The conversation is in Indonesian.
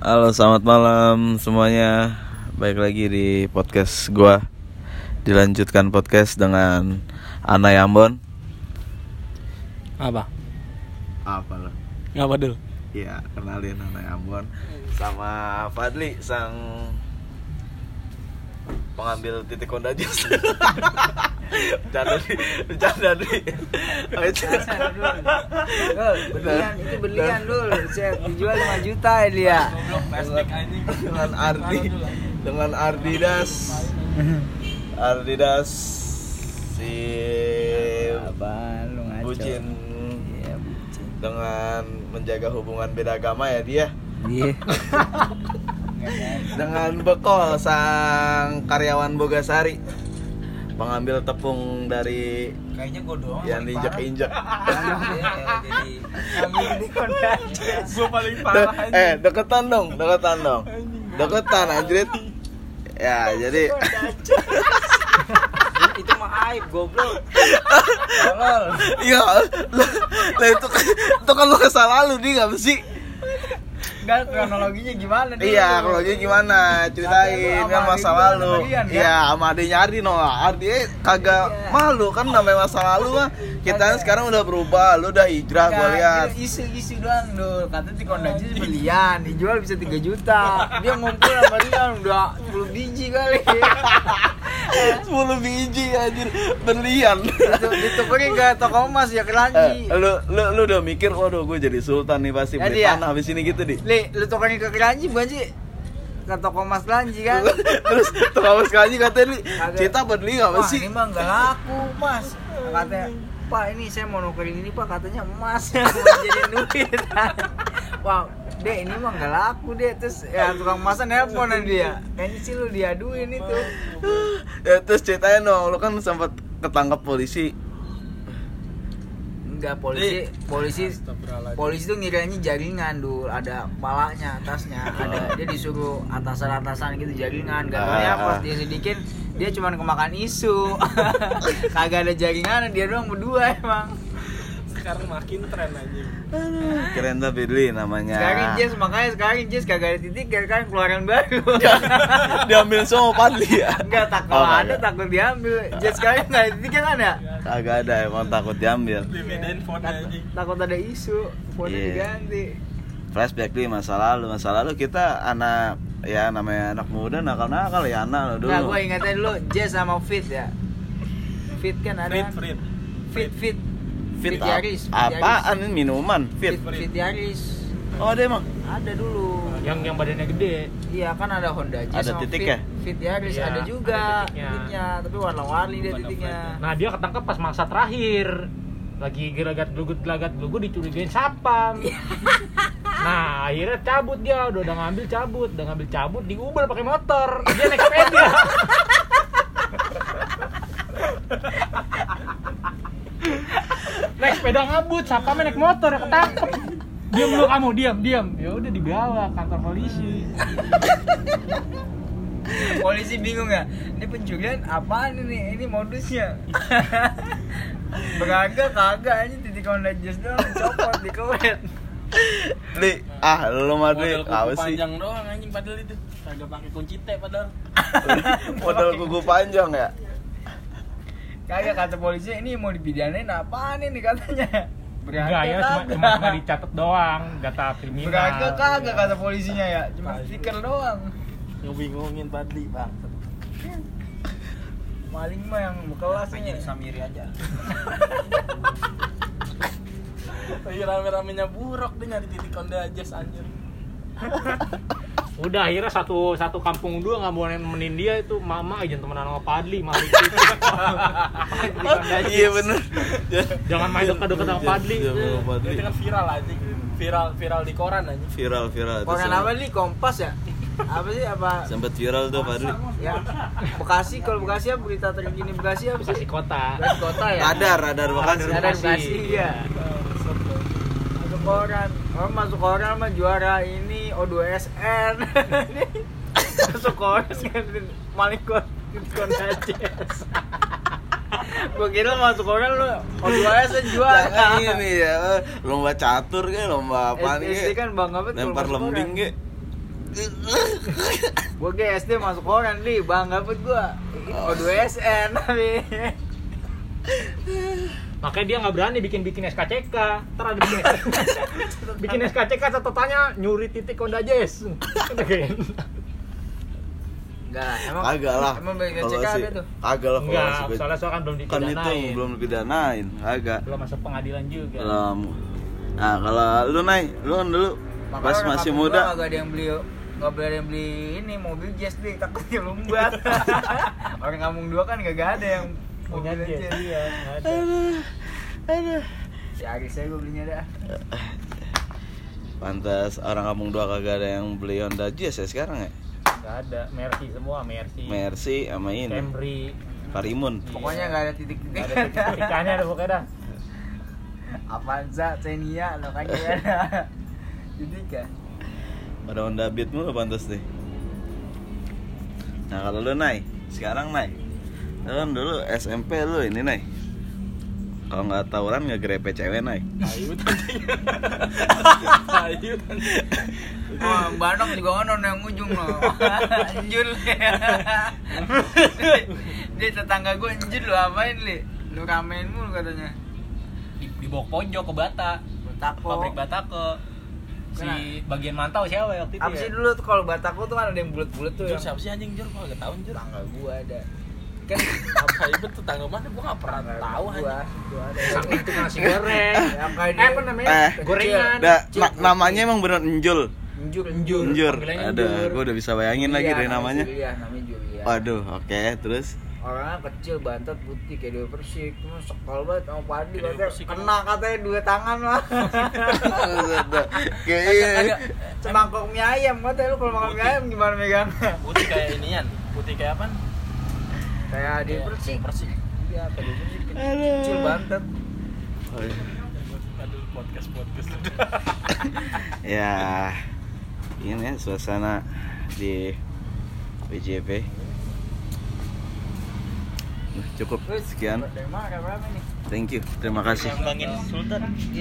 Halo, selamat malam semuanya. Baik lagi di podcast gua. Dilanjutkan podcast dengan Ana Yambon. Apa? Apa lo? Ngapa dulu? Ya, kenalin Ana Yambon sama Fadli sang pengambil titik konda jus. bercanda nih, bercanda nih. berlian itu berlian dulu saya dijual 5 juta ya dia dengan Ardi dengan Ardidas Ardidas si apa lu ngaco iya bucin dengan menjaga hubungan beda agama ya dia iya dengan bekol sang karyawan Bogasari. Pengambil tepung dari kayaknya gue doang yang diinjak injak kondances Gue paling eh deketan dong deketan dong. Deketan anjrit. Ya jadi itu mah aib goblok. Tolol. Iya lah lah, itu kan itu kan lu kesal lalu nih nggak sih Enggak kronologinya gimana dulu? Iya, dia gimana? Ceritain kan masa lalu. Rian, kan? Iya, sama adiknya Ardi no. Ardi kagak Iya. malu kan namanya masa lalu mah. Kita kan sekarang udah berubah, lu udah hijrah gua lihat. isu-isu doang dulu katanya di kondances berlian dijual bisa 3 juta dia ngumpul sama Rian udah 10 biji kali 10 biji anjir berlian. itu ditukerin ke toko emas ya Eh, keranji lu lu lu udah mikir waduh gue jadi sultan nih pasti beli ya? tanah habis ini gitu di. li lu tukerin ke keranji bukan sih ke toko emas keranji kan Terus tukang sekali katanya nih, Kagak. kita beli nggak Wah, sih? ini mah nggak laku mas katanya pak ini saya mau nukerin ini pak katanya emas mau jadi duit wah deh ini mah nggak laku deh terus ya tukang emasan nelpon dia. Kayaknya sih lu diaduin itu. Ya, terus ceritain dong, lu kan sempat ketangkap polisi. enggak polisi polisi polisi tuh ngiranya jaringan dulu ada palanya atasnya. Ada dia disuruh atasan-atasan gitu jaringan. Gak tau ya Ah. pas dia sedikin dia cuman kemakan isu. Kagak ada jaringan dia doang berdua emang Sekarang makin tren aja Keren tapi Dli namanya. sekarang Jess makanya sekarang Jess kagak ada titik sekarang keluaran baru Diambil semua Padli ya. enggak tak Oh, ada takut diambil Jess sekarang nggak ada titik kan ada Kagak ada emang takut diambil. Dibedain phone aja takut ada isu phone Iya. diganti Flashback di masa lalu, masa lalu kita anak ya namanya anak muda nakal-nakal ya anak lo dulu. Nah, gue ingatnya dulu Jess sama Fit ya. Fit kan ada. Kan? Frit Fit Fit. Fit Fit Yaris, Fit apaan ini minuman? Fit, Fit. Fit Yaris. Oh, ada emang. Ada dulu. Yang yang badannya gede Iya kan ada Honda Jazz Ada sama titik Fit, ya? Fit Yaris Iya, ada juga ada titiknya. titiknya, tapi warna-warni dia Warna titiknya. Nah dia ketangkep pas mangsa terakhir lagi gelagat gelugut gelagat gelugut dicurigain sapam nah akhirnya cabut dia udah udah ngambil cabut udah ngambil cabut diubel pakai motor dia naik sepeda naik sepeda ngabut sapamnya naik motor ya ketangkep diam lu kamu diam diam ya udah dibawa kantor polisi Polisi bingung ya. Ini pencurian apaan ini? Ini modusnya. Beragak kagak aja titik Honda Jazz doang copot di kewet. Li, ah lu mah Li, apa sih? panjang doang anjing padahal itu kagak pakai kunci T padahal Model kuku panjang ya. Kagak kata polisi ini mau dipidanain apaan ini katanya. Enggak ya, cuma, cuma, cuma dicatat doang data kriminal. Beragak kagak kata polisinya ya, cuma stiker doang. Ngebingungin Padli, Bang. Maling mah yang kelas Pengen jadi Samiri aja. Lagi rame-ramenya buruk dia nyari titik Honda Jazz anjir. Udah akhirnya satu satu kampung dua nggak mau nemenin dia itu mama aja temenan sama Padli malah itu. Iya bener. Jangan main dekat-dekat sama Padli. Jangan sama Padli. Itu kan viral aja. Viral viral di koran aja. Viral viral. Koran apa nih? Kompas ya? Apa sih apa? Sempet viral tuh Padli. Ya, Bekasi kalau Bekasi ya berita terkini Bekasi apa Bekasi sih? kota. Bekasi kota ya. Radar, radar Bekasi. Radar Bekasi, iya. Masuk koran, oh masuk koran mah juara ini O2SN. masuk koran maling kok kon aja. Gua kira masuk koran lu O2SN juara. Jangan ini ya, lomba catur ke, lomba apa SD nih? kan bangga banget kalau Lempar lembing ke. Gua ke SD masuk koran li, bangga banget gua. O2SN tapi. Makanya dia nggak berani bikin bikin SKCK. Ntar ada bikin bikin SKCK catatannya nyuri titik Honda Jazz. Enggak, emang Kagak lah. Emang Kalau cek sih- ada tuh. Kagak lah kalau Enggak, soalnya soalnya kan belum Kan dipidanain. itu belum dipidanain, kagak. belum masuk pengadilan juga. Belum. Nah, kalau lu naik, lu kan dulu Makanya pas masih muda. Kagak ada yang beli Nggak boleh ada yang beli ini mobil jazz deh takutnya lumbat. Orang kampung dua kan gak ada yang Punya dia, ada. Aduh. Aduh. Si Aris saya gue belinya dah. Pantas orang kampung dua kagak ada yang beli Honda Jazz ya sekarang ya. Nggak ada. Mercy semua, Mercy. Mercy sama ini, Camry. Karimun. Pokoknya nggak ada titik-titik. Nggak ada titik-tikannya ada pokoknya dah. Avanza, Xenia, lo kan gak ada. Titik kan. Pada Honda Beat mulu pantas deh. Nah, kalau lu naik, sekarang naik. Kan dulu SMP lu ini naik. Kalau nggak tawuran nggak grepe cewek naik. Ayo tadinya. Ayo Oh, Bandung juga kan yang ujung lo. Anjur li. Dia tetangga gue anjur lu apain li? Lu ramein mulu katanya. di, di bawah pojok ke Bata. Batako. Pabrik Batako. Si bagian mantau siapa ya waktu itu Apa ya? sih dulu tuh kalau Batako tuh kan ada yang bulat-bulat tuh Jur yang siapa sih anjing Jur? Gua gak tau Jur tetangga gua ada. Kan Apa itu tetangga mana? Gua gak pernah tahu gua, gua ada. Tukang nasi goreng. Yang kayak Eh, apa namanya? Eh, Gorengan. Da, Cik, na- namanya emang bener Enjul. Njur, Njur. Enjur. panggilannya Ada, gua udah bisa bayangin lagi dari namanya. Iya, namanya Julia. Waduh, oke, terus Orangnya kecil, bantet, putih kayak dua persik. Cuma sekal banget sama padi katanya. Kena katanya dua tangan lah. kayaknya Semangkok mie ayam katanya lu kalau makan mie ayam gimana megangnya? Putih kayak inian Putih kayak apa? Kayak di persik. Persik. Iya, kayak di persik. Kecil bantet. Aduh podcast-podcast. Ya ini ya suasana di WJP Nah, cukup sekian. thank you. Terima kasih. Ngembangin Sultan. Iya.